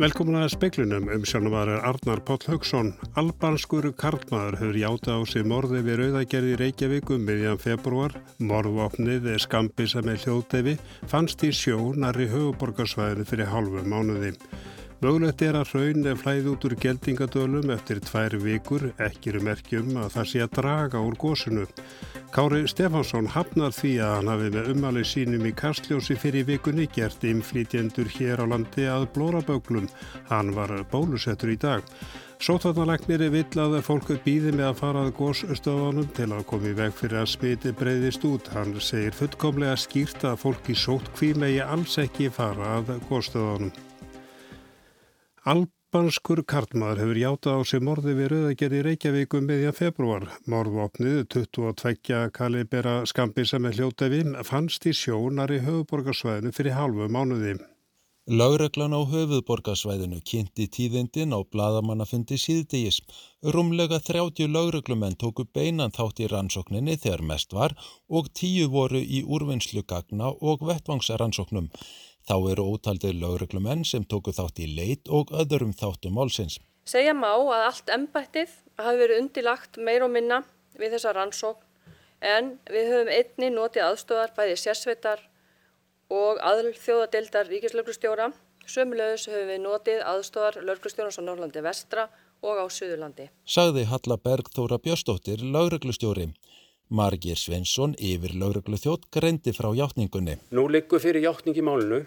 Velkomin að speiklunum um sjónumadur Arnar Páll Haugsson. Albanskur karlmaður hefur játa á sig morði við rauðagerði Reykjavíkum miðjan februar. Morðvopnið er skambisa með hljóðdefi, fannst í sjó nari höfuborgarsvæðinu fyrir halvu mánuði. Mögulegt er að raun er flæð út úr geldingadölum eftir tvær vikur, ekki eru merkjum að það sé að draga úr gósunu. Kári Stefánsson hafnar því að hann hafi með umali sínum í Kastljósi fyrir vikunni gert inflítjendur hér á landi að blóraböglum. Hann var bólusettur í dag. Sótarnalagnir er vill að fólk býði með að fara að gósstöðanum til að komi veg fyrir að smiti breyðist út. Hann segir fullkomlega skýrt að fólki sótt hví megi alls ekki fara að gósstöðanum. Alb Albanskur karlmaður hefur játað á sig morði við rauðagerði Reykjavíkum meðjan februar. Morðvopnið 22 kalibera skambisa með hljótaði fannst í sjónar í höfuborgarsvæðinu fyrir halvu mánuði. Láreglan á höfuborgarsvæðinu kynnti tíðindin á bladamannafundi síðdegis. Rúmlega 30 láreglumenn tóku beinan þátt í rannsókninni þegar mest var og tíu voru í úrvinnslu gagna og vettvangsrannsóknum. Þá eru ótaldið lögreglumenn sem tóku þátt í leit og öðrum þáttum málsins. Segja má að allt embættið hafi verið undilagt meir og minna við þessa rannsókn en við höfum einni notið aðstöðar bæði sérsveitar og aðlþjóðadeildar ríkislauglustjóra. Sömulegus höfum við notið aðstöðar lauglustjóra á Norrlandi vestra og á Suðurlandi. Sagði Halla Bergþóra Björstóttir, lauglustjóri. Margir Svensson yfir lauruglu þjótt greindi frá hjáttningunni. Nú liggur fyrir hjáttning í málunu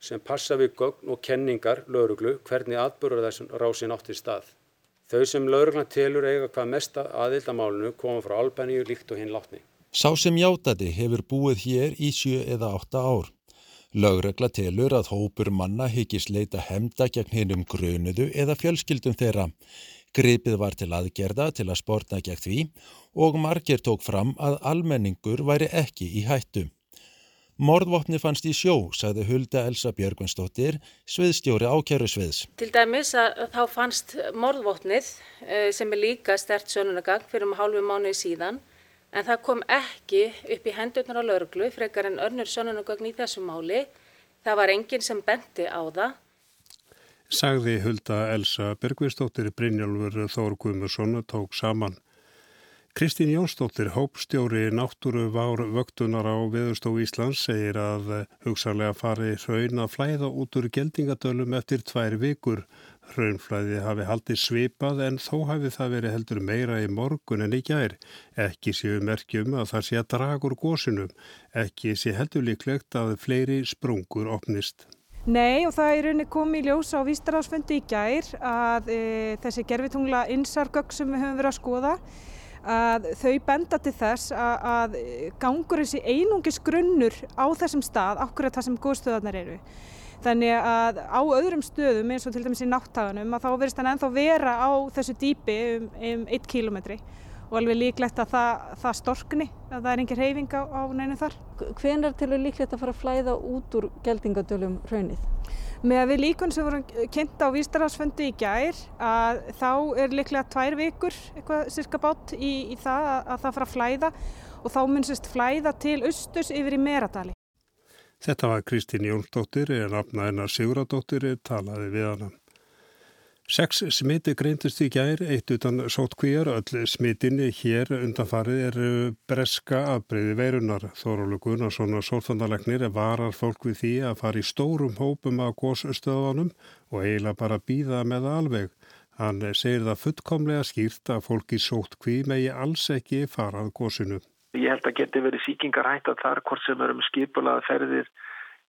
sem passa við gögn og kenningar lauruglu hvernig atbyrður þessum rásin átt í stað. Þau sem lauruglan telur eiga hvað mesta aðild að málunu koma frá Albaníu líkt og hinn látni. Sá sem hjáttadi hefur búið hér í sjö eða átta ár. Laurugla telur að hópur manna hyggis leita hemda gegn hinnum grunuðu eða fjölskyldum þeirra. Gripið var til aðgerða til að sportna gegn því og margir tók fram að almenningur væri ekki í hættu. Mordvopni fannst í sjó, sagði Hulda Elsa Björgvinsdóttir, sviðstjóri ákjæru sviðs. Til dæmis að þá fannst mordvopnið eh, sem er líka stert sönunagagn fyrir um hálfu mánuði síðan en það kom ekki upp í hendurnar á lauruglu frekar en önnur sönunagagn í þessu máli. Það var enginn sem benti á það. Sagði Hulda Elsa Björgvinsdóttir Brynjálfur Þór Guðmursson tók saman. Kristín Jónsdóttir, hópstjóri náttúru vár vöktunar á Veðurstof Íslands segir að hugsalega fari hraun að flæða út úr geldingadölum eftir tvær vikur. Hraunflæði hafi haldið svipað en þó hafi það verið heldur meira í morgun en í gær. Ekki séu merkjum að það sé að dragur gósinum. Ekki sé heldur líklegt að fleiri sprungur opnist. Nei og það er rauninni komið í ljós á Vístaráðsfundi í gær að e, þessi gerfitungla insargögg sem við höfum verið að skoða að þau benda til þess að, að gangur þessi einungis grunnur á þessum stað, akkurat það sem góðstöðarnar eru. Þannig að á öðrum stöðum eins og til dæmis í náttaganum að þá verist hann ennþá vera á þessu dýpi um, um 1 kilometri og alveg líklegt að það, það storkni, að það er engin reyfing á, á neinu þar. Hvenar til er líklegt að fara að flæða út úr geldingadölum raunið? Með að við líkun sem vorum kynnt á Vístarásfundi í gær að þá er líklega tvær vikur eitthvað cirka bátt í, í það að, að það fara að flæða og þá munst flæða til austus yfir í Meradali. Þetta var Kristín Jónsdóttir en afna hennar Siguradóttir talaði við hana. Seks smiti greintist í gær, eitt utan sótkvíjar, öll smitinni hér undanfarið er breska afbreyði veirunar. Þórólu Gunnarsson og sólfandalegnir varar fólk við því að fara í stórum hópum af gósstöðanum og eiginlega bara býða með alveg. Hann segir það fullkomlega skýrt að fólki sótkví megi alls ekki farað góssinu. Ég held að geti verið síkingar hægt að þar hvort sem erum skipulaða ferðir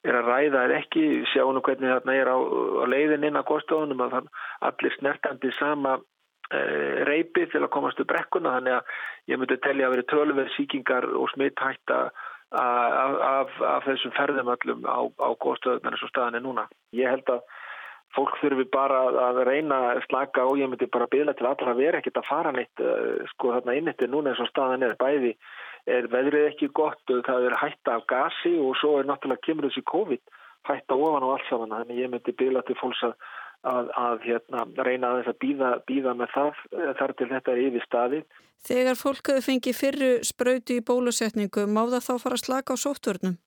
er að ræða er ekki, sjáum nú hvernig þarna er á, á leiðin inn á góðstofunum að allir snertandi sama e, reypi til að komast upp brekkuna þannig að ég myndi telja að veri tölverð síkingar og smitt hætta af, af, af þessum ferðum öllum á, á góðstofunar eins og staðan er núna. Ég held að fólk þurfi bara að reyna að slaka og ég myndi bara byggla til allra að vera ekkit að fara neitt e, sko þarna innittir núna eins og staðan er bæði er veðrið ekki gott, það er hætta af gasi og svo er náttúrulega kemur þessi COVID hætta ofan á allt saman þannig ég myndi byggla til fólks að, að, að hérna, reyna að þess að býða, býða með það eh, þar til þetta er yfir staði. Þegar fólk hefur fengið fyrru spröyti í bólusetningu, má það þá fara að slaka á sótturnum?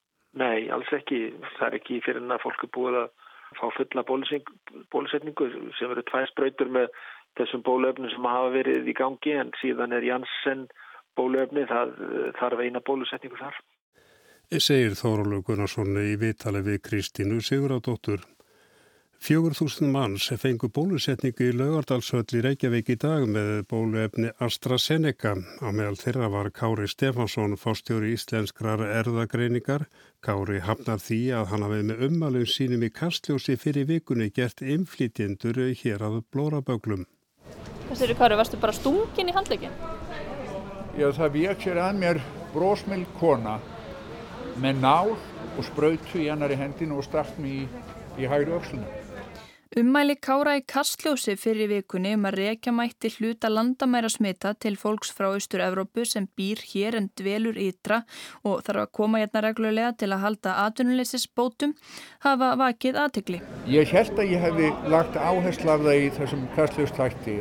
Nei, alls ekki. Það er ekki fyrir en að fólk er búið að fá fulla bólusetningu sem eru tvær spröytur með þessum bólöfnum sem hafa verið í gangi en síðan er Janssen bólöfni það þarf eina bólusetningu þar. Segir Þórólu Gunnarsson í vitali við Kristínu Sigurðardóttur. Fjögur þúsund manns fengu bólusetningu í laugardalsöll í Reykjavík í dag með bóluefni AstraZeneca. Á meðal þeirra var Kári Stefansson, fórstjóri íslenskrar erðagreiningar. Kári hafnar því að hann hafið með ummalum sínum í kastljósi fyrir vikunni gert inflýtjendur hér að blóraböglum. Þessi eru Kári, varstu bara stungin í handleikin? Já, það vék sér að mér brósmild kona með nál og spröytu í annari hendinu og straft mér í, í hægri ökslunum. Ummæli Kára í kastljósi fyrir vikunni um að reykja mætti hluta landamæra smita til fólks frá Austur-Evrópu sem býr hér en dvelur ytra og þarf að koma hérna reglulega til að halda atvinnuleysisbótum hafa vakið aðtegli. Ég held að ég hefði lagt áherslu af það í þessum kastljóstætti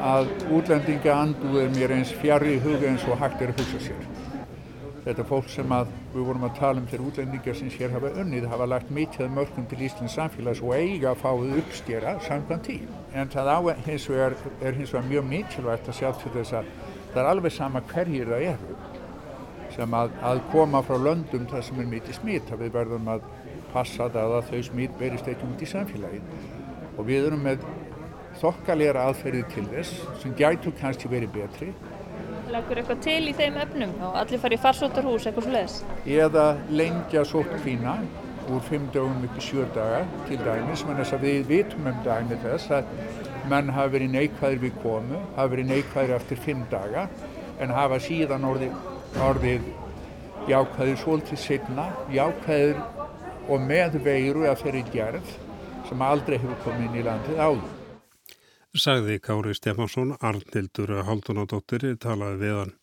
að útlendinga anduð er mér eins fjari í huga eins og hægt er að hugsa sér. Þetta fólk sem að við vorum að tala um þegar útlendingar sem sér hafa unnið hafa lagt mikið mörgum til Íslands samfélags og eiga að fáið uppstjera samkvæmt tí. En það á, hins vegar, er hins vegar mjög mikilvægt að sjá til þess að það er alveg sama hverjir það eru sem að, að koma frá löndum þar sem er mikið smít við verðum að passa það að þau smít berist ekki út í samfélagið. Og við erum með þokkalera aðferðið til þess sem gætu kannski verið betri. Lagur eitthvað til í þeim efnum? Og allir fari í farsóttarhús eitthvað svo leiðis? Eða lengja sóttkvína úr fimm dögum upp í sjö daga til dæmis, menn þess að við vitum um dæmi þess að menn hafa verið neikvæðir við komu, hafa verið neikvæðir eftir fimm daga en hafa síðan orðið, orðið jákvæðir svolítið signa, jákvæðir og með veiru að þeirri gerð sem aldrei hefur komið inn í landið áður sagði Kári Stefánsson, Arnildur Haldunadóttir talaði við hann.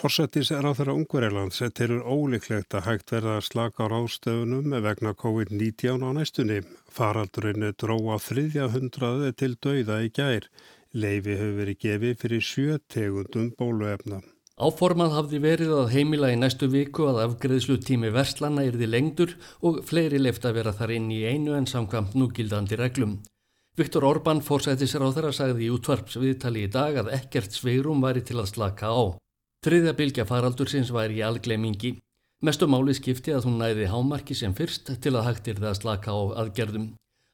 Forsættis er á þeirra Ungverjarlands tilur ólíklegt að hægt verða að slaka á ráðstöfunum vegna COVID-19 á næstunni. Faraldurinn dróa þriðja hundraði til dauða í gær. Leifi hefur verið gefið fyrir sjö tegundum bóluefna. Áformað hafði verið að heimila í næstu viku að afgreðslu tími verslana yrði lengdur og fleiri left að vera þar inn í einu en samkvæmt núgildandi reglum. Viktor Orbán þeirra sagði í útvarpsviðtali í dag að ekkert sveirum væri til að slaka á. Þriðja bylgja faraldur sinns væri í algleimingi. Mestu máli skipti að hún næði hámarki sem fyrst til að hægt er það að slaka á aðgerðum.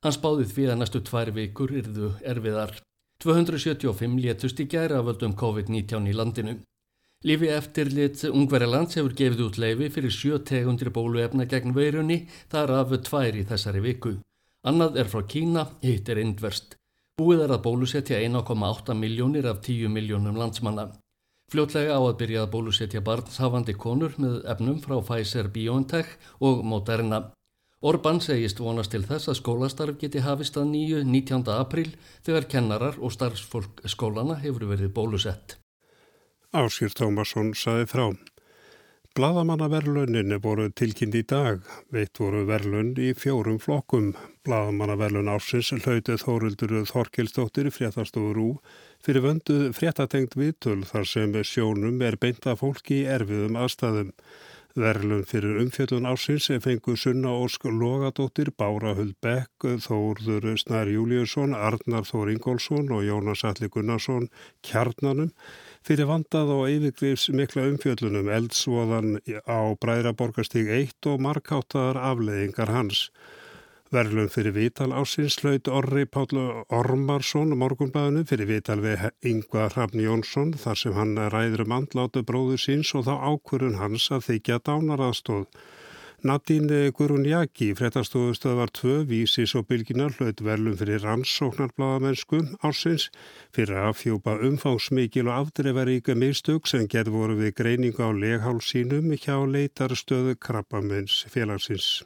Hans báði því að næstu tvær vikur yrðu erfiðar. 275 létust í gæra völdum COVID-19 í landinu. Lífi eftir lit Ungverjalands hefur gefið út leifi fyrir sjö tegundir bóluefna gegn veirunni, þar af tvær í þessari viku. Annað er frá Kína, hitt er indverst. Búið er að bólusetja 1,8 miljónir af 10 miljónum landsmanna. Fljótlega á að byrja að bólusetja barnshafandi konur með efnum frá Pfizer BioNTech og Moderna. Orban segist vonast til þess að skólastarf geti hafist að nýju 19. april þegar kennarar og starfsfólk skólana hefur verið bólusett. Áskýr Tómasson saði frá. Blaðamannaverluninni voru tilkynnt í dag. Veitt voru verlun í fjórum flokkum. Blaðamannaverlun ársins hlautið Þórildur Þorkilstóttir fréttastofur úr fyrir vöndu fréttatengt viðtöl þar sem sjónum er beinta fólki í erfiðum aðstæðum. Verlun fyrir umfjöldun ársins fengu Sunna Ósk Logadóttir, Bára Huldbekk, Þórður Snær Júliusson, Arnar Þór Ingólfsson og Jónas Alli Gunnarsson kjarnanum fyrir vandað og yfirgrifs mikla umfjöldunum eldsvoðan á Bræðraborgastíg 1 og markáttaðar afleðingar hans. Verðlun fyrir vital ásins hlaut Orri Páll Ormarsson morgunbæðinu fyrir vital við Yngvar Hrafn Jónsson þar sem hann ræður um andlátu bróðu síns og þá ákvörun hans að þykja dánaraðstóð. Nadine Gurunjaki, frettastóðustöðvar 2, vísis og bylginar hlaut verðlum fyrir rannsóknarbladamennsku ársins fyrir að fjúpa umfangsmikil og afdreifaríka mistök sem gerð voru við greiningu á leghálsínum hjá leitarstöðu krabbamenns félagsins.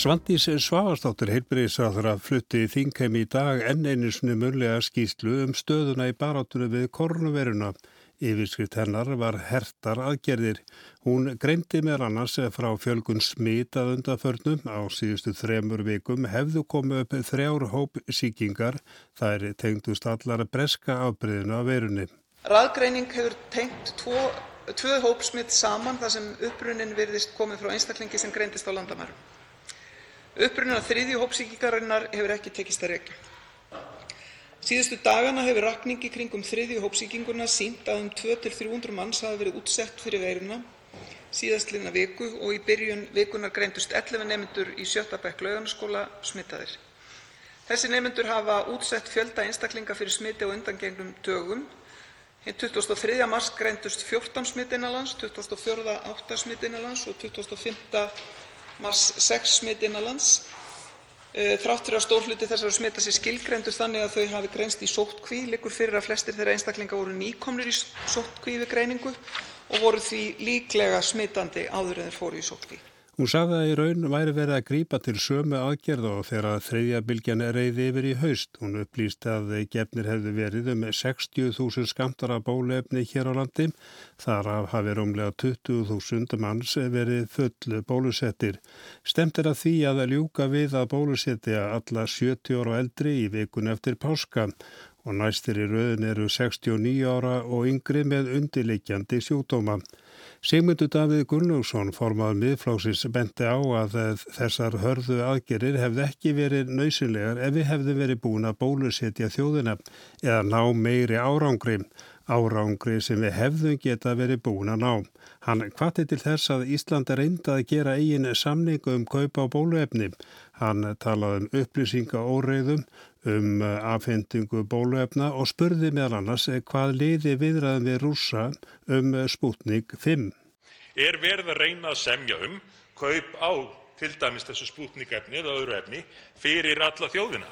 Svandís Svavastóttir heilbriðisraður að flutti þingheim í dag enn einu sinni mörlega skýslu um stöðuna í barátunum við korunveruna. Yfirskrift hennar var hertar aðgerðir. Hún greindi með annars frá fjölgun smitað undaförnum á síðustu þremur vikum hefðu komið upp þrjár hóp síkingar. Það er tengdust allar breska afbreyðinu af verunni. Raðgreining hefur tengt tvo, tvö hópsmit saman þar sem upprunnin virðist komið frá einstaklingi sem greindist á landamærum. Upprunnin að þriðju hópsýkingarinnar hefur ekki tekist að rekja. Síðustu dagana hefur rakning í kringum þriðju hópsýkinguna sínt að um 200-300 manns hafa verið útsett fyrir veiruna síðastliðna viku og í byrjun vikunnar greindust 11 nemendur í sjötta bekk Laugarnesskóla smitaðir. Þessir nemendur hafa útsett fjölda einstaklinga fyrir smiti á undangengnum dögum. Hinn 23. mars greindust 14 smit innan lands, 24. 8 smit innan lands og 25. mars 6 smit innan lands. Þrátt fyrir að stór hluti þessara smita sé skilgreindur þannig að þau hafi greinst í sóttkví liggur fyrir að flestir þeirra einstaklinga voru nýkomnir í sóttkví við greiningu og voru því líklega smitandi áður en þeir fóru í sóttkví. Hún sagði að í raun væri verið að grípa til sömu aðgerða og þegar þriðja bylgjan reyði yfir í haust. Hún upplýsti að gefnir hefðu verið um 60.000 skamtar af bólefni hér á landi. Þar af hafi rúmlega 20.000 manns verið fullu bólusettir. Stemt er að því að ljúka við að bólusetja alla 70 ára eldri í vikun eftir páska og næstir í rauðin eru 69 ára og yngri með undirleikjandi sjúkdóma. Sigmundur Davíð Gunnlaugsson formað miðflóksins benti á að þessar hörðu aðgerir hefði ekki verið nöysilegar ef við hefði verið búin að bólusetja þjóðina eða ná meiri árangri, árangri sem við hefðum geta verið búin að ná. Hann hvati til þess að Ísland reynda að gera eigin samningu um kaupa á bóluefni. Hann talaði um upplýsinga óreiðum, um afhendingu bóluefna og spurði meðal annars hvað liði viðræðum við rúsa um Sputnik 5. Er verið að reyna að semja um kaup á til dæmis þessu Sputnik efni eða öðru efni fyrir alla þjóðina?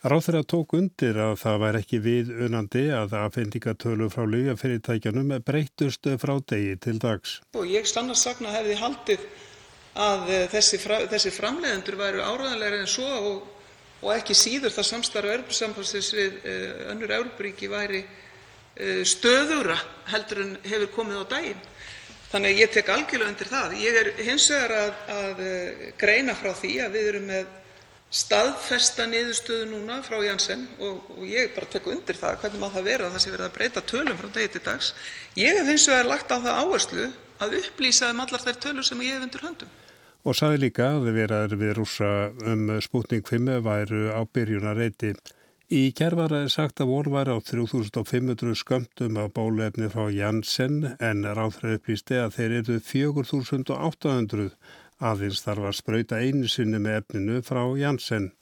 Ráþurra tók undir að það væri ekki við unandi að afhendingatölu frá lygjafyrirtækjanum breytust frá degi til dags. Og ég stannar sagna hefði haldið að þessi, þessi framleiðendur væru áraðanlega en svo og, og ekki síður það samstarf Evrópusambandsins við önnur Evrópuríki væri stöðura heldur en hefur komið á daginn. Þannig að ég tek algjörlega undir það. Ég er hins vegar að, að greina frá því að við erum með staðfesta niðurstöðu núna frá Janssen og, ég tek undir það hvernig má það vera að það sé verið að breyta tölum frá degi til dags. Ég hef hins vegar lagt á það áherslu að upplýsa um allar þær tölur sem ég hef undir höndum. Og sagði líka að við við rúsa um Sputnik 5 væru á byrjunareiti. Í kær var sagt að vor var á 3500 skömmtum af bólefni frá Janssen en ráðfræði upplýsti að þeir eru 4800 Aðeins þarf að sprauta einu sinni með efninu frá Janssen.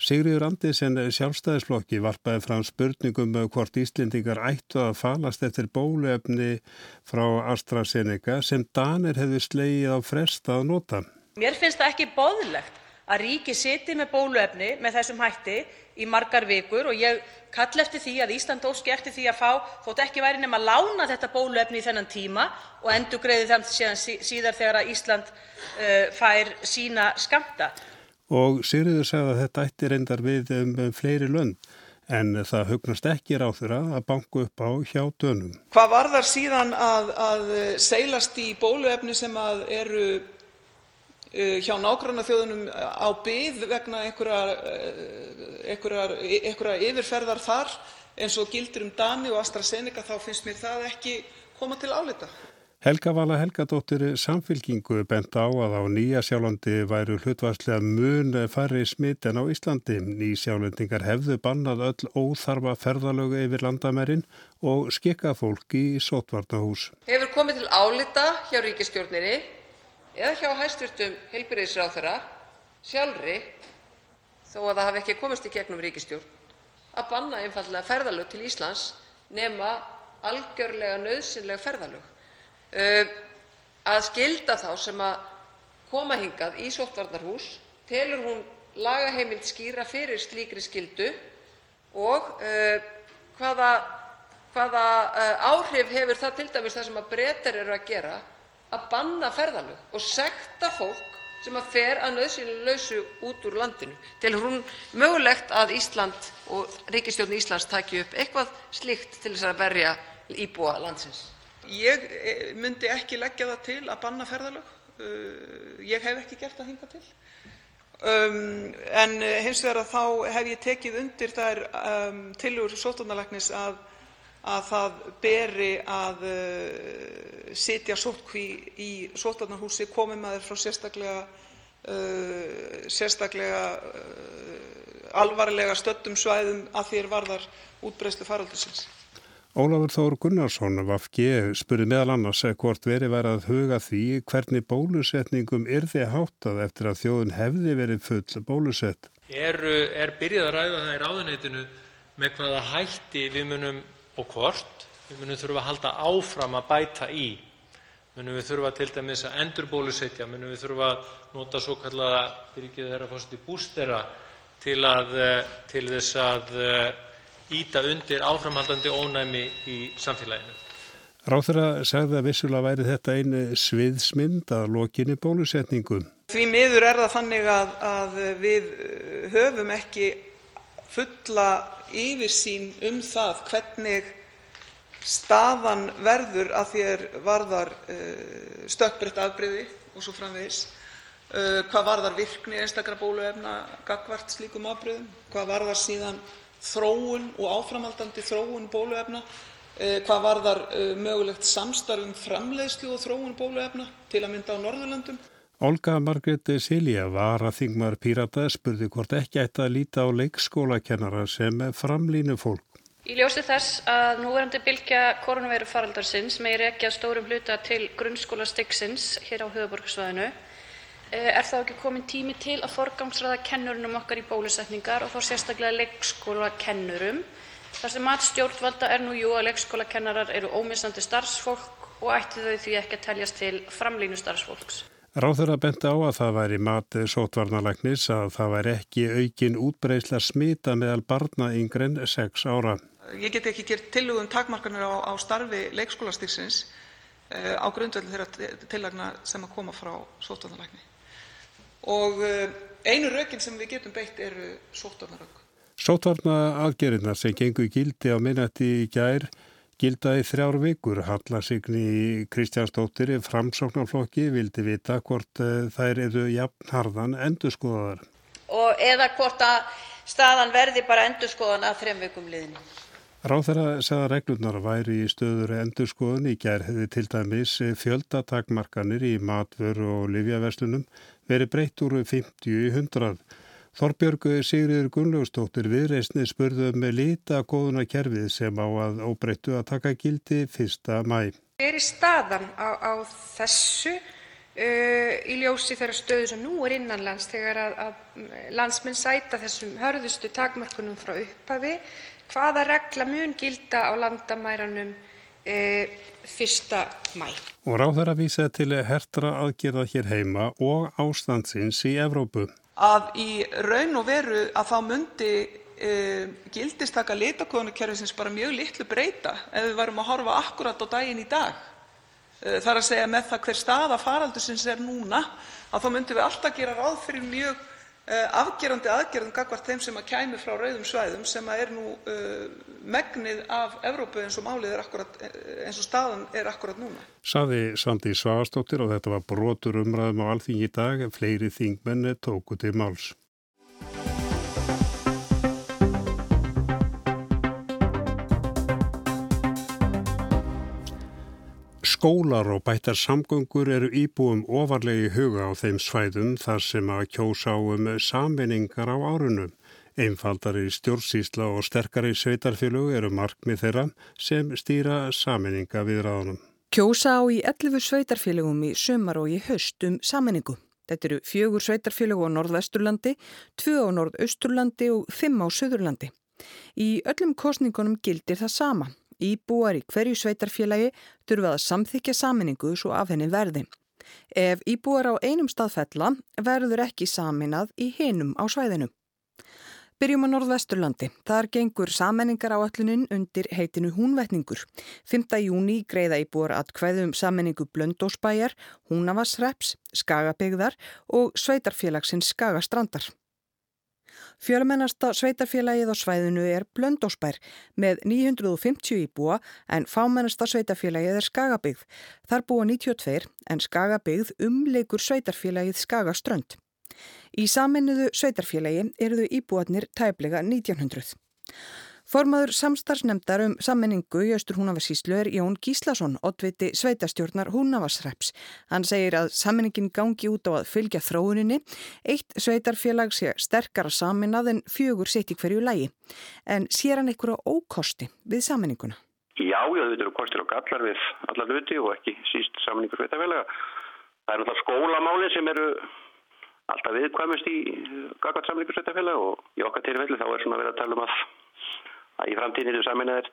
Sigriður Andisen sjálfstæðisflokki varpaði fram spurningum hvort Íslendingar ættu að falast eftir bóluefni frá AstraZeneca sem Danir hefði slegið á frest að nota. Mér finnst það ekki boðlegt að ríki siti með bóluefni með þessum hætti í margar vikur og ég kalla eftir því að Ísland óski eftir því að fá, þótt ekki væri nema að lána þetta bóluefni í þennan tíma og endurgreiði það síðan síðar þegar Ísland uh, fær sína skamta. Og Sigriður sagði að þetta ætti reyndar við um fleiri lönd en það hugnast ekki ráþurra að banku upp á hjá dönum. Hvað varðar síðan að, að seilast í bóluefni sem að eru hjá nágrannaþjóðunum á bið vegna einhverrar yfirferðar þar eins og gildir um Dani og AstraZeneca þá finnst mér það ekki koma til álita. Helga Vala Helgadóttir Samfylkingu bent á að á Nýjasjálandi væru hlutvarslega mun færri smitt en á Íslandi. Nýjasjálendingar hefðu bannað öll óþarfa ferðalögu yfir landamærin og skikka fólk í sótvarnahús. Hefur komið til álita hjá ríkistjórninni eða hjá hæstv. heilbrigðisráðherra sjálfri, þó að það hafi ekki komist í gegnum ríkisstjórn, að banna einfaldlega ferðalög til Íslands nema algjörlega nauðsynleg ferðalög. Að skylda þá sem koma hingað í sóttvarnahús telur hún lagaheimild skýra fyrir slíkri skyldu og hvaða áhrif hefur það t.d. það sem Bretar eru að gera að banna ferðalög og sekta fólk sem fer að nauðsynlausu út úr landinu? Telur hún mögulegt að Ísland og ríkisstjórn Íslands taki upp eitthvað slíkt til að verja íbúa landsins? Ég myndi ekki leggja það til að banna ferðalög. Ég hef ekki gert það hingað til. En hins vegar þá hef ég tekið undir þær tillögur sóttvarnalæknis að að það beri að sitja sóttkví í sóttvarnahúsi komi maður frá sérstaklega alvarlega stöddum svæðum að því er varðar útbreiðslu faraldursins. Ólafur Þór Gunnarsson VFG spurði meðal annars hvort verið væri að huga því hvernig bólusetningum er þið háttað eftir að þjóðun hefði verið full bólusett. Er, er byrjað að ræða það í ráðuneytinu með hvaða hætti við munum og hvort við munum þurfa að halda áfram að bæta í. Munum við þurfa til dæmis að endur bólusetja, munum við þurfa að nota svo kallaða, fyrir ekki þeirra fórstu, bústera til, að, til þess að íta undir áframhaldandi ónæmi í samfélaginu. Ráþurra sagði að vissulega væri þetta einu sviðsmynd að lokinni bólusetningu. Því miður er það þannig að, að við höfum ekki fulla yfirsýn um það hvernig staðan verður að því er varðar stökkbreytt afbrigði svo framvegis, hvað varðar virkni einstakra bóluefna gagnvart slíkum afbrigðum, hvað varðar síðan þróun og áframhaldandi þróun bóluefna, hvað varðar mögulegt samstarf um framleiðslu og þróun bóluefna, til að mynda á Norðurlöndum. Olga Margrét Silja var að þingmar Pírata spurði hvort ekki ætti að líta á leikskólakennara sem framlínu fólk. Í ljósi þess að núverandi bylgja koronaveiru faraldarsins með rekja stórum hluta til grunnskólastigsins hér á höfuborgarsvæðinu er þá ekki komin tími til að forgangsraða kennurunum okkar í bólusetningar og þá sérstaklega leikskólakennurum. Þar sem mat stjórnvalda er nú jú að leikskólakennarar eru ómissandi starfsfólk og ætti þau því ekki að teljast til framlínu starfsfólks. Ráþurra benti á að það væri mat sótvarnalæknis að það væri ekki aukin útbreysla smita meðal barna yngre en 6 ára. Ég get ekki gert tillögu um takmarkanir á, á starfi leikskólastigsins uh, á grundvelli þeirra tillagna sem að koma frá sótvarnalækni. Og uh, einu rökin sem við getum beitt eru sótvarnarök. Sótvarna aðgerinnar sem gengur gildi á minnati í gær gilda í þrjár vikur. Halla Signi Kristjánsdóttir framsóknarflokki vildi vita hvort uh, þær eru jafn harðan endurskoðaðar. Og eða hvort að staðan verði bara endurskoðan að þrem vikum liðinu. Ráþæra segða reglurnar væri í stöður endurskoðun í hefði til dæmis fjöldatakmarkanir í matvöru og livjaverslunum verið breytt úr 50 í 100. Þorbjörg Sigriður Gunnlaugstóttir viðreysni spurðum með lita góðuna kerfið sem á að óbreyttu að taka gildi 1. mæ. Er staðan á, á þessu uh, í ljósi þeirra stöðu sem nú er innanlands þegar að, að landsmenn sæta þessum hörðustu takmörkunum frá upphafi? Hvaða regla mun gilda á landamæranum uh, 1. mæ? Og ráður að vísa til hertra aðgerða hér heima og ástandsins í Evrópu að í raun og veru myndi e, gildistaka litakóðunarkerfisins mjög litlu breyta ef við værum að horfa akkurat á daginn í dag. E, er segja með það hver staða faraldursins er núna þá myndum við alltaf gera ráð fyrir mjög afgerandi aðgerðum gagnvart þeim sem kæmu frá rauðum svæðum sem er nú megnið af Evrópu akkurat eins og staðan er akkurat núna. Saði Sandi Svavastóttir og þetta var brotur umræðum á alþingi í dag. Fleiri þingmenni tóku til máls. Skólar og bættar samgöngur eru íbúum ofarlegi huga á þeim svæðum þar sem að kjósa um samvinningar á árunum. Einfaldari stjórnsýsla og sterkari sveitarfélög eru markmið þeirra sem stýra saminninga við ráðunum. Kjósa á í 11 sveitarfélögum í sömar og í höst um saminningu. Þetta eru fjögur sveitarfélög á norðvesturlandi, tvö á norðausturlandi og fimm á söðurlandi. Í öllum kostningunum gildir það sama. Íbúar í hverju sveitarfélagi þurfa að samþykja saminningu svo af henni verði. Ef íbúar á einum staðfella verður ekki saminað í hinum á svæðinu. Byrjum á Norðvesturlandi. Þar gengur sammenningar á allunin undir heitinu húnvetningur. 5. júni greiða íbúar að hvaðum sammenningu Blöndósbæjar, Húnavarsreps, Skagabegðar og sveitarfélagsins Skagastrandar. Fjölmennasta sveitarfélagið á svæðinu er Blöndósbær með 950 íbúa en fámennasta sveitarfélagið er Skagabegð. Þar búa 92 en Skagabegð umleikur sveitarfélagið Skagaströnd. Í saminniðu sveitarfélagi eru þau íbúarnir tæplega 1900. Formaður samstarfsnemndar um sammenningu í Östur Húnavarsíslu er Jón Gíslason, oddviti sveitastjórnar Húnavarsreps. Hann segir að sammenningin gangi út á að fylgja þróuninni, eitt sveitarfélag sé sterkara saminnað en fjögur sitt í hverju lægi. En sér hann einhverja ókosti við sammenninguna? Já, þetta eru kostir og gallar við allar hluti og ekki síst sammenningu sveitafélaga. Það er náttúrulega skólamáli sem eru alltaf viðkvæmust í gagvat sammenningu sveitafélaga og í okkar tilfelli þá er svona verið að tala um að að í framtíðin eru saminnaðir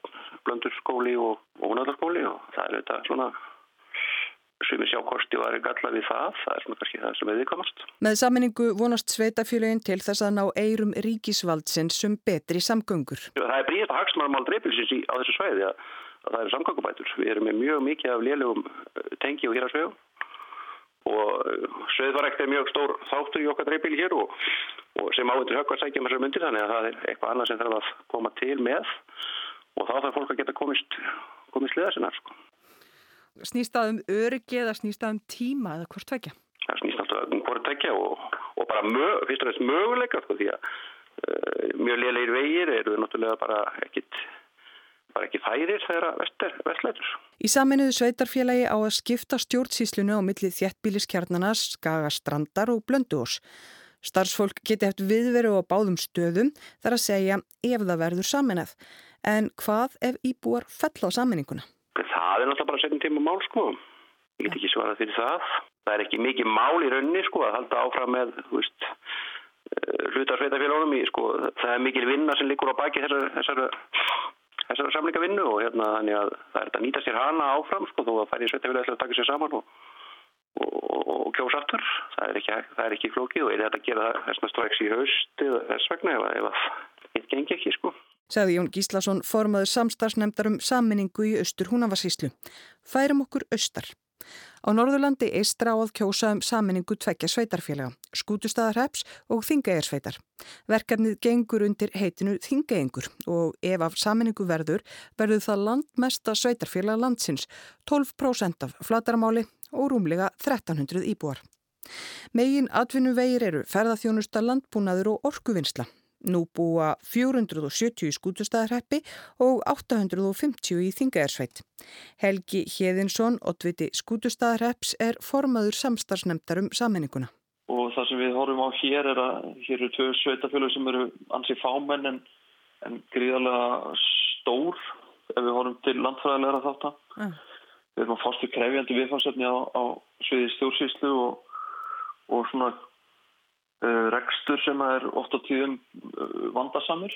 blöndurskóli og, húnaldarskóli og það er auðvitað svona sem er sjákosti og aðri galla við það, það er svona kannski það sem við viðkomast. Með saminningu vonast sveitafélagin til þess að ná eirum ríkisvaldsins sem betri samgöngur. Það er bríðast að hagsmarmál dreifilsins á þessu svæði að, að það eru samgöngubætur. Við erum með mjög mikið af lélugum eh, tengi og hérarsvegum og eh, sveðvarækt er mjög stór þáttur í okkar dreifbíli hér og og sem áhendur höggvar sækja með þessar myndir þannig að það er eitthvað annað sem þarf að koma til með og þá þarf fólk að geta komist, komist liða sinna. Sko. Snýst það um öryggi eða snýst það um tíma eða hvort tvekja? Það snýst alltaf um hvort tvekja og, og bara mög, fyrst og næst möguleika sko, því að uh, mjög liðleir vegir eru náttúrulega bara ekkit bara ekki færir þegar vestlætur. Í saminuðu sveitarfélagi á að skipta stjórnsíslunu á millið þjettbíliskjarnana, skagastrandar og blönduós. Starfsfólk geti eftir viðveru á báðum stöðum þar að segja ef það verður saminað. En hvað ef íbúar fell á samininguna? Það er náttúrulega bara setjum tíma mál sko. Ég get ekki svarað fyrir það. Það er ekki mikið mál í rauninni sko að halda áfram með veist, eh, hlutarsveitafélagunum í sko. Það er mikil vinna sem likur á baki þessar, þessar, þessar samlingavinnu og hérna þannig að það er að nýta sér hana áfram sko þó að færi sveitafélagi að taka sér saman og og kjósaftur. Það er ekki, það er ekki flókið og er þetta að gera þessna strax í haust eða þess vegna ef það eitt gengi ekki sko. Segði Jón Gíslason formaður samstarfsnefndar um saminningu í austur húnavarsíslu. Færum okkur austar. Á Norðurlandi eistra á að kjósa um saminningu tvekja sveitarfélaga, skútustadarheps og þingaegarsveitar. Verkarnið gengur undir heitinu þingaengur og ef af saminningu verður, verður það landmesta sveitarfélaga landsins, 12% af flatarmáli og rúmlega 1300 íbúar. Megin atvinnuvegir eru ferðarþjónusta landbúnaður og orkuvinnsla. Nú búa 470 í skútustæðarheppi og 850 í Þingajarsveit. Helgi Hjeðinsson, oddviti skútustæðarhepps, er formaður samstarfsnemndar um samenninguna. Og það sem við horfum á hér er að hér eru tvö sveitafjölu sem eru ansið fámenn en, en gríðarlega stór ef við horfum til landfræðilegra þáttan. Uh við erum að fástu krefjandi viðfarsefni á, á sviði stjórnsýslu og, og svona rekstur sem er ofta tíðum uh, vandarsamur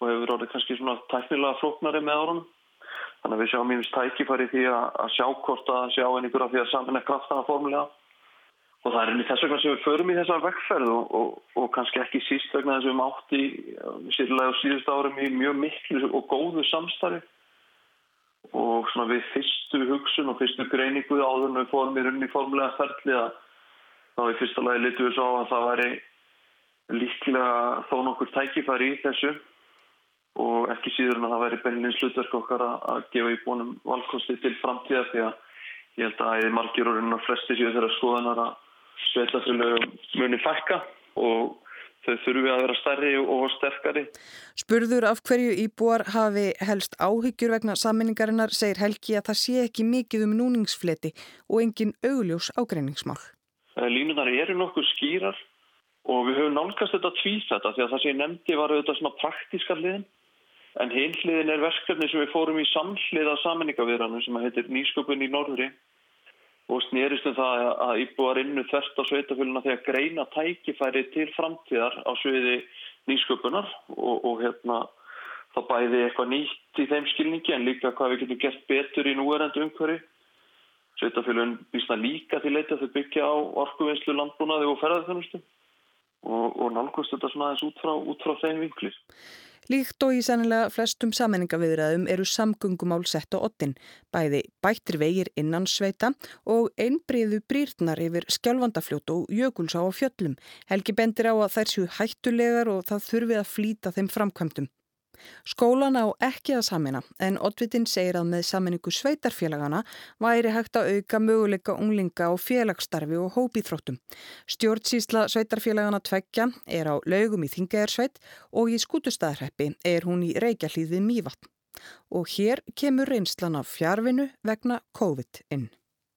og hefur orðið kannski svona tæknilega flóknari með árunum. Þannig að við sjáum mínust tækifæri því að, sjá hvort að sjá einhverja því að saman er kraftana formulega. Og það er einnig þess vegna sem við förum í þessar vekkferð og, og, og kannski ekki síst vegna þess að við erum átt í sérlega á síðust árum í mjög miklu og góðu samstarfi og svona við fyrstu hugsun og fyrstu greiningu áður en við fórum í rauninni formulega ferli að þá í fyrsta lagi litur við svo að það væri líklega þó nokkur tækifæri í þessu og ekki síður en að það væri bennins hlutverk okkar að gefa í bónum valkosti til framtíða því að ég held að eða margir og rauninni að flesti séu þeirra skoðanar að sveitafélögum muni fækka og þau þurfi að vera stærri og sterkari. Spurður af hverju íbúar hafi helst áhyggjur vegna sammenningarinnar segir Helgi að það sé ekki mikið um núningsfleti og engin augljós ágreiningsmál. Eh, línunar eru nokkuð skýrar og við höfum nálgast þetta tvísetta því að það sem ég nefndi var auðvitað svona praktíska hliðin en hinn hliðin er verkefni sem við fórum í samhliða sammenningavirðanum sem heitir Nýsköpun í Norðri og snýrist um það að íbúar innu þvert á sveitaféluna þegar greina tækifæri til framtíðar á sviði nýsköpunar og, og hérna þá bæði eitthvað nýtt í þeim skilningi en líka hvað við getum gert betur í núerendu umhverju. Sveitafélun vísna líka til leita þau byggja á orkuvinslu landbúnaði og ferðarþjónustu og, og nálgast þetta svona aðeins út frá, út frá þeim vinklir. Líkt og í sennilega flestum sammenningaviðræðum eru samgöngumál sett á ottin, bæði bættir vegir innan sveita og einbriðu brýrnar yfir skjálfandafljót og jökulsá á fjöllum. Helgi bendir á að þær séu hættulegar og það þurfi að flýta þeim framkvæmdum. Skólan á ekki að samina en Oddvitin segir að með saminningu sveitarfélagana væri hægt að auka möguleika unglinga á félagsstarfi og hópíþróttum. Stjórnsýsla sveitarfélagana tveggja er á laugum í Þingajarsveit og í skútustæðarheppi er hún í Reykjahlíði Mývatn. Og hér kemur reynslan af fjárvinu vegna COVID inn.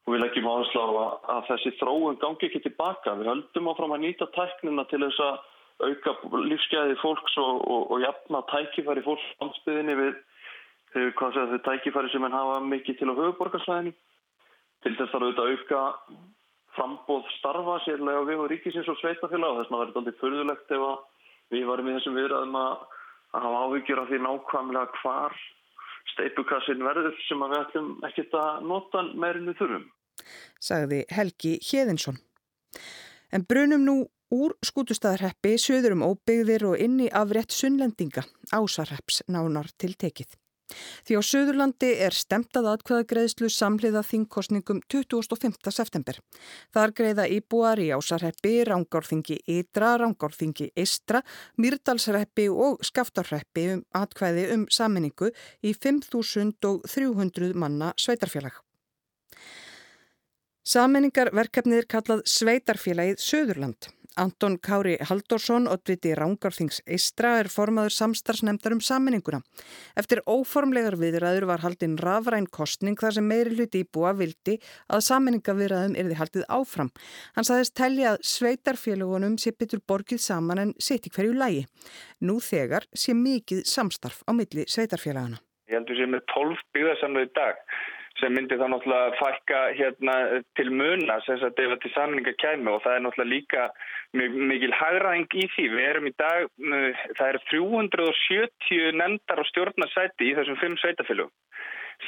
Og við leggjum áherslu á að þessi þróun gangi ekki tilbaka. Við höldum áfram að nýta tæknina til þess að auka lífsgæði fólks og, og, og jafna tækifæri fólks ansbyðinni við þau tækifæri sem henn hafa mikið til á höfuborgarslæðinu. Til þess að auðvitað auka frambóð starfa sérlega við og ríkisins og sveitafélag og þess að það verður aldrei förðulegt ef við varum í þessum viðræðum að, að hafa áhyggjur af því nákvæmlega hvar steipukassin verður sem við ætlum ekkert að nota meirinu þurfum. Sagði Helgi Hjeðinsson. En brunum nú úr skútustæðarheppi söður um óbyggðir og inni af rétt sunnlendinga, ásarhepps nánar til tekið. Því á Suðurlandi er stemtað atkvæðagreðslu samhliða þingkostningum 25. september. Þar greiða íbúar í ásarheppi, rángárþingi Ytra, rángárþingi Istra, Myrdalsreppi og Skaftarreppi um atkvæði um saminningu í 5.300 manna sveitarfélag. Saminningarverkefnið er kallað Sveitarfélagið Suðurland. Anton Kári Haldorsson, oddviti Rángarþings Eistra, er formaður samstarfsnefndar um saminninguna. Eftir óformlegar viðræður var haldinn rafræn kostning þar sem meiri hluti íbúa vildi að saminningaviðræðum erði haldið áfram. Hann saðist telli að sveitarfélagunum sé betur borgið saman en í hverju lægi. Nú þegar sé mikið samstarf á milli sveitarfélagana. Ég heldur sem er 12 byggðarsamlega í dag sem myndir þá náttúrulega fækka hérna til muna sem þetta ef þetta samninga kæmi og það er náttúrulega líka mikil hagraðing í því. Við erum í dag, það eru 370 nefndar og stjórnarsæti í þessum fimm sveitafélugum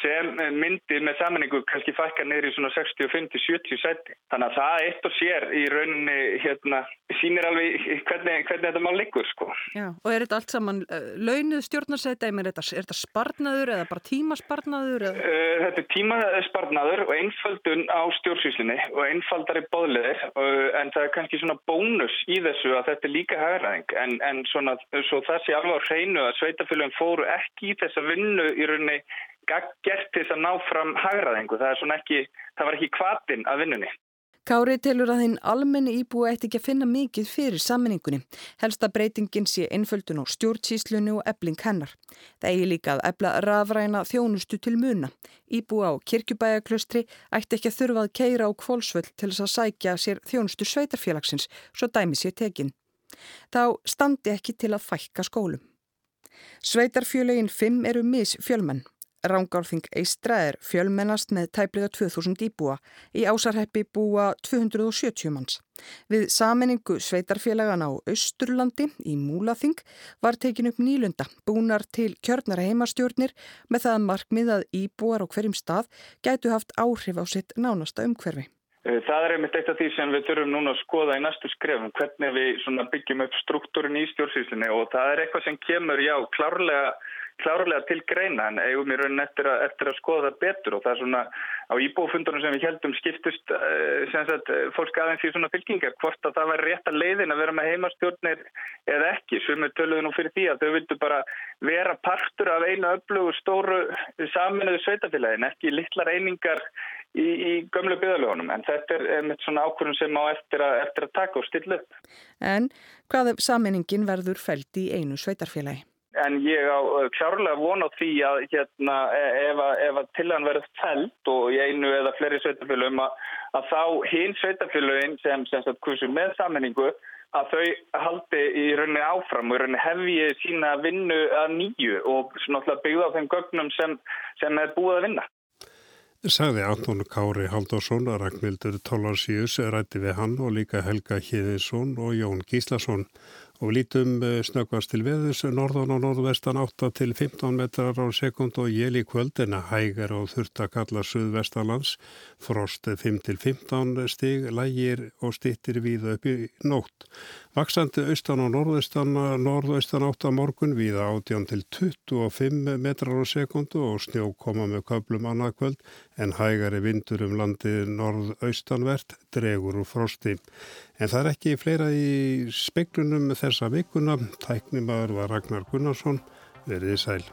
sem myndir með samanningu kannski fækka neyri svona 65-70 sæti. Þannig að það eitt og sér í rauninni hérna sínir alveg hvernig, hvernig þetta má liggur sko. Já, og er þetta allt saman uh, launuð stjórnarsæti, er þetta, er þetta sparnaður eða bara tímasparnaður? Eða? Uh, þetta er tímasparnaður og einföldun á stjórnsýslinni og einfaldari bóðleðir uh, en það er kannski svona bónus í þessu að þetta er líka hægræðing en, en svona svo það sé alveg á hreinu að sveitafélagin fóru ekki í þessa vinnu í rauninni gert til þess að ná fram hagraðingu. Það, það var ekki kvatin að vinnunni. Kári telur að þinn almenni íbúi eitt ekki að finna mikið fyrir sammenningunni. Helsta breytingin sé einföldun á stjórnsíslunni og ebling hennar. Það eigi líka að ebla rafræna þjónustu til muna. Íbúi á kirkjubæjaklustri ætti ekki að þurfa að keira á kvólsvöld til þess að sækja sér þjónustu sveitarfélagsins, svo dæmi sér tekin. Þá standi ekki til að fækka skólum. Sveitarfjölegin 5 eru mis fjölmenn. Rángárþing Eistra er fjölmennast með tæplega 2000 íbúa. Í ásarheppi búa 270 manns. Við saminningu sveitarfélagana á Östurlandi í Múlaþing var tekin upp nýlunda, búnar til kjörnara heimastjórnir með það markmið að íbúar á hverjum stað gætu haft áhrif á sitt nánasta umhverfi. Eh, það er einmitt eitt af því sem við þurfum núna að skoða í næstu skrefum, hvernig við byggjum upp struktúrin í stjórnsýslinni og það er eitthvað sem kemur, já, klárlega klárlega til greina en eigum í raunin eftir að, eftir að skoða það betur og það er svona á íbúfundunum sem við heldum skiptust uh, sagt, fólk aðeins í svona fylkingar hvort að það væri rétt að leiðin að vera með heimastjórnir eða ekki. Sem við töluðum nú fyrir því að þau vildu bara vera partur af einu öflugu stóru saminuðu sveitafélagin ekki litlar einingar í, í gömlu byðalögunum en þetta er með svona ákvörðum sem á eftir að, eftir að taka og stilla upp. En hvað ef saminingin verður fælt í einu sveitarfélagi? En ég á klárlega von á því að hérna, e, ef, ef að tilhæðan verður fælt og í einu eða fleiri sveitafélagum að, að þá hinn sveitafélagin sem, sem sagt, kursu með sammenningu að þau haldi í rauninni áfram og í rauninni hefji sína vinnu að nýju og náttúrulega byggða á þeim gögnum sem, sem er búið að vinna. Sagði Anton Kári Haldursson Ragnhildur Tólarsíus rætti við hann og líka Helga Híðinsson og Jón Gíslason og lítum eh, snöggvast til veðus norðan og norðvestan 8 til 15 metrar á sekund og jél í kvöldina hægar og þurft að kalla suðvestalands frost 5 til 15 stig lægir og stittir við upp í nótt Vaksandi austan og norðaustan, norðaustan átt að morgun viða átján til 25 metrar á sekundu og snjó koma með köplum annað kvöld en hægari vindur um landið norðaustanvert dregur úr frosti. En það er ekki fleira í speiklunum þessa vikuna. Tæknimaður var Ragnar Gunnarsson, Verðið sæl.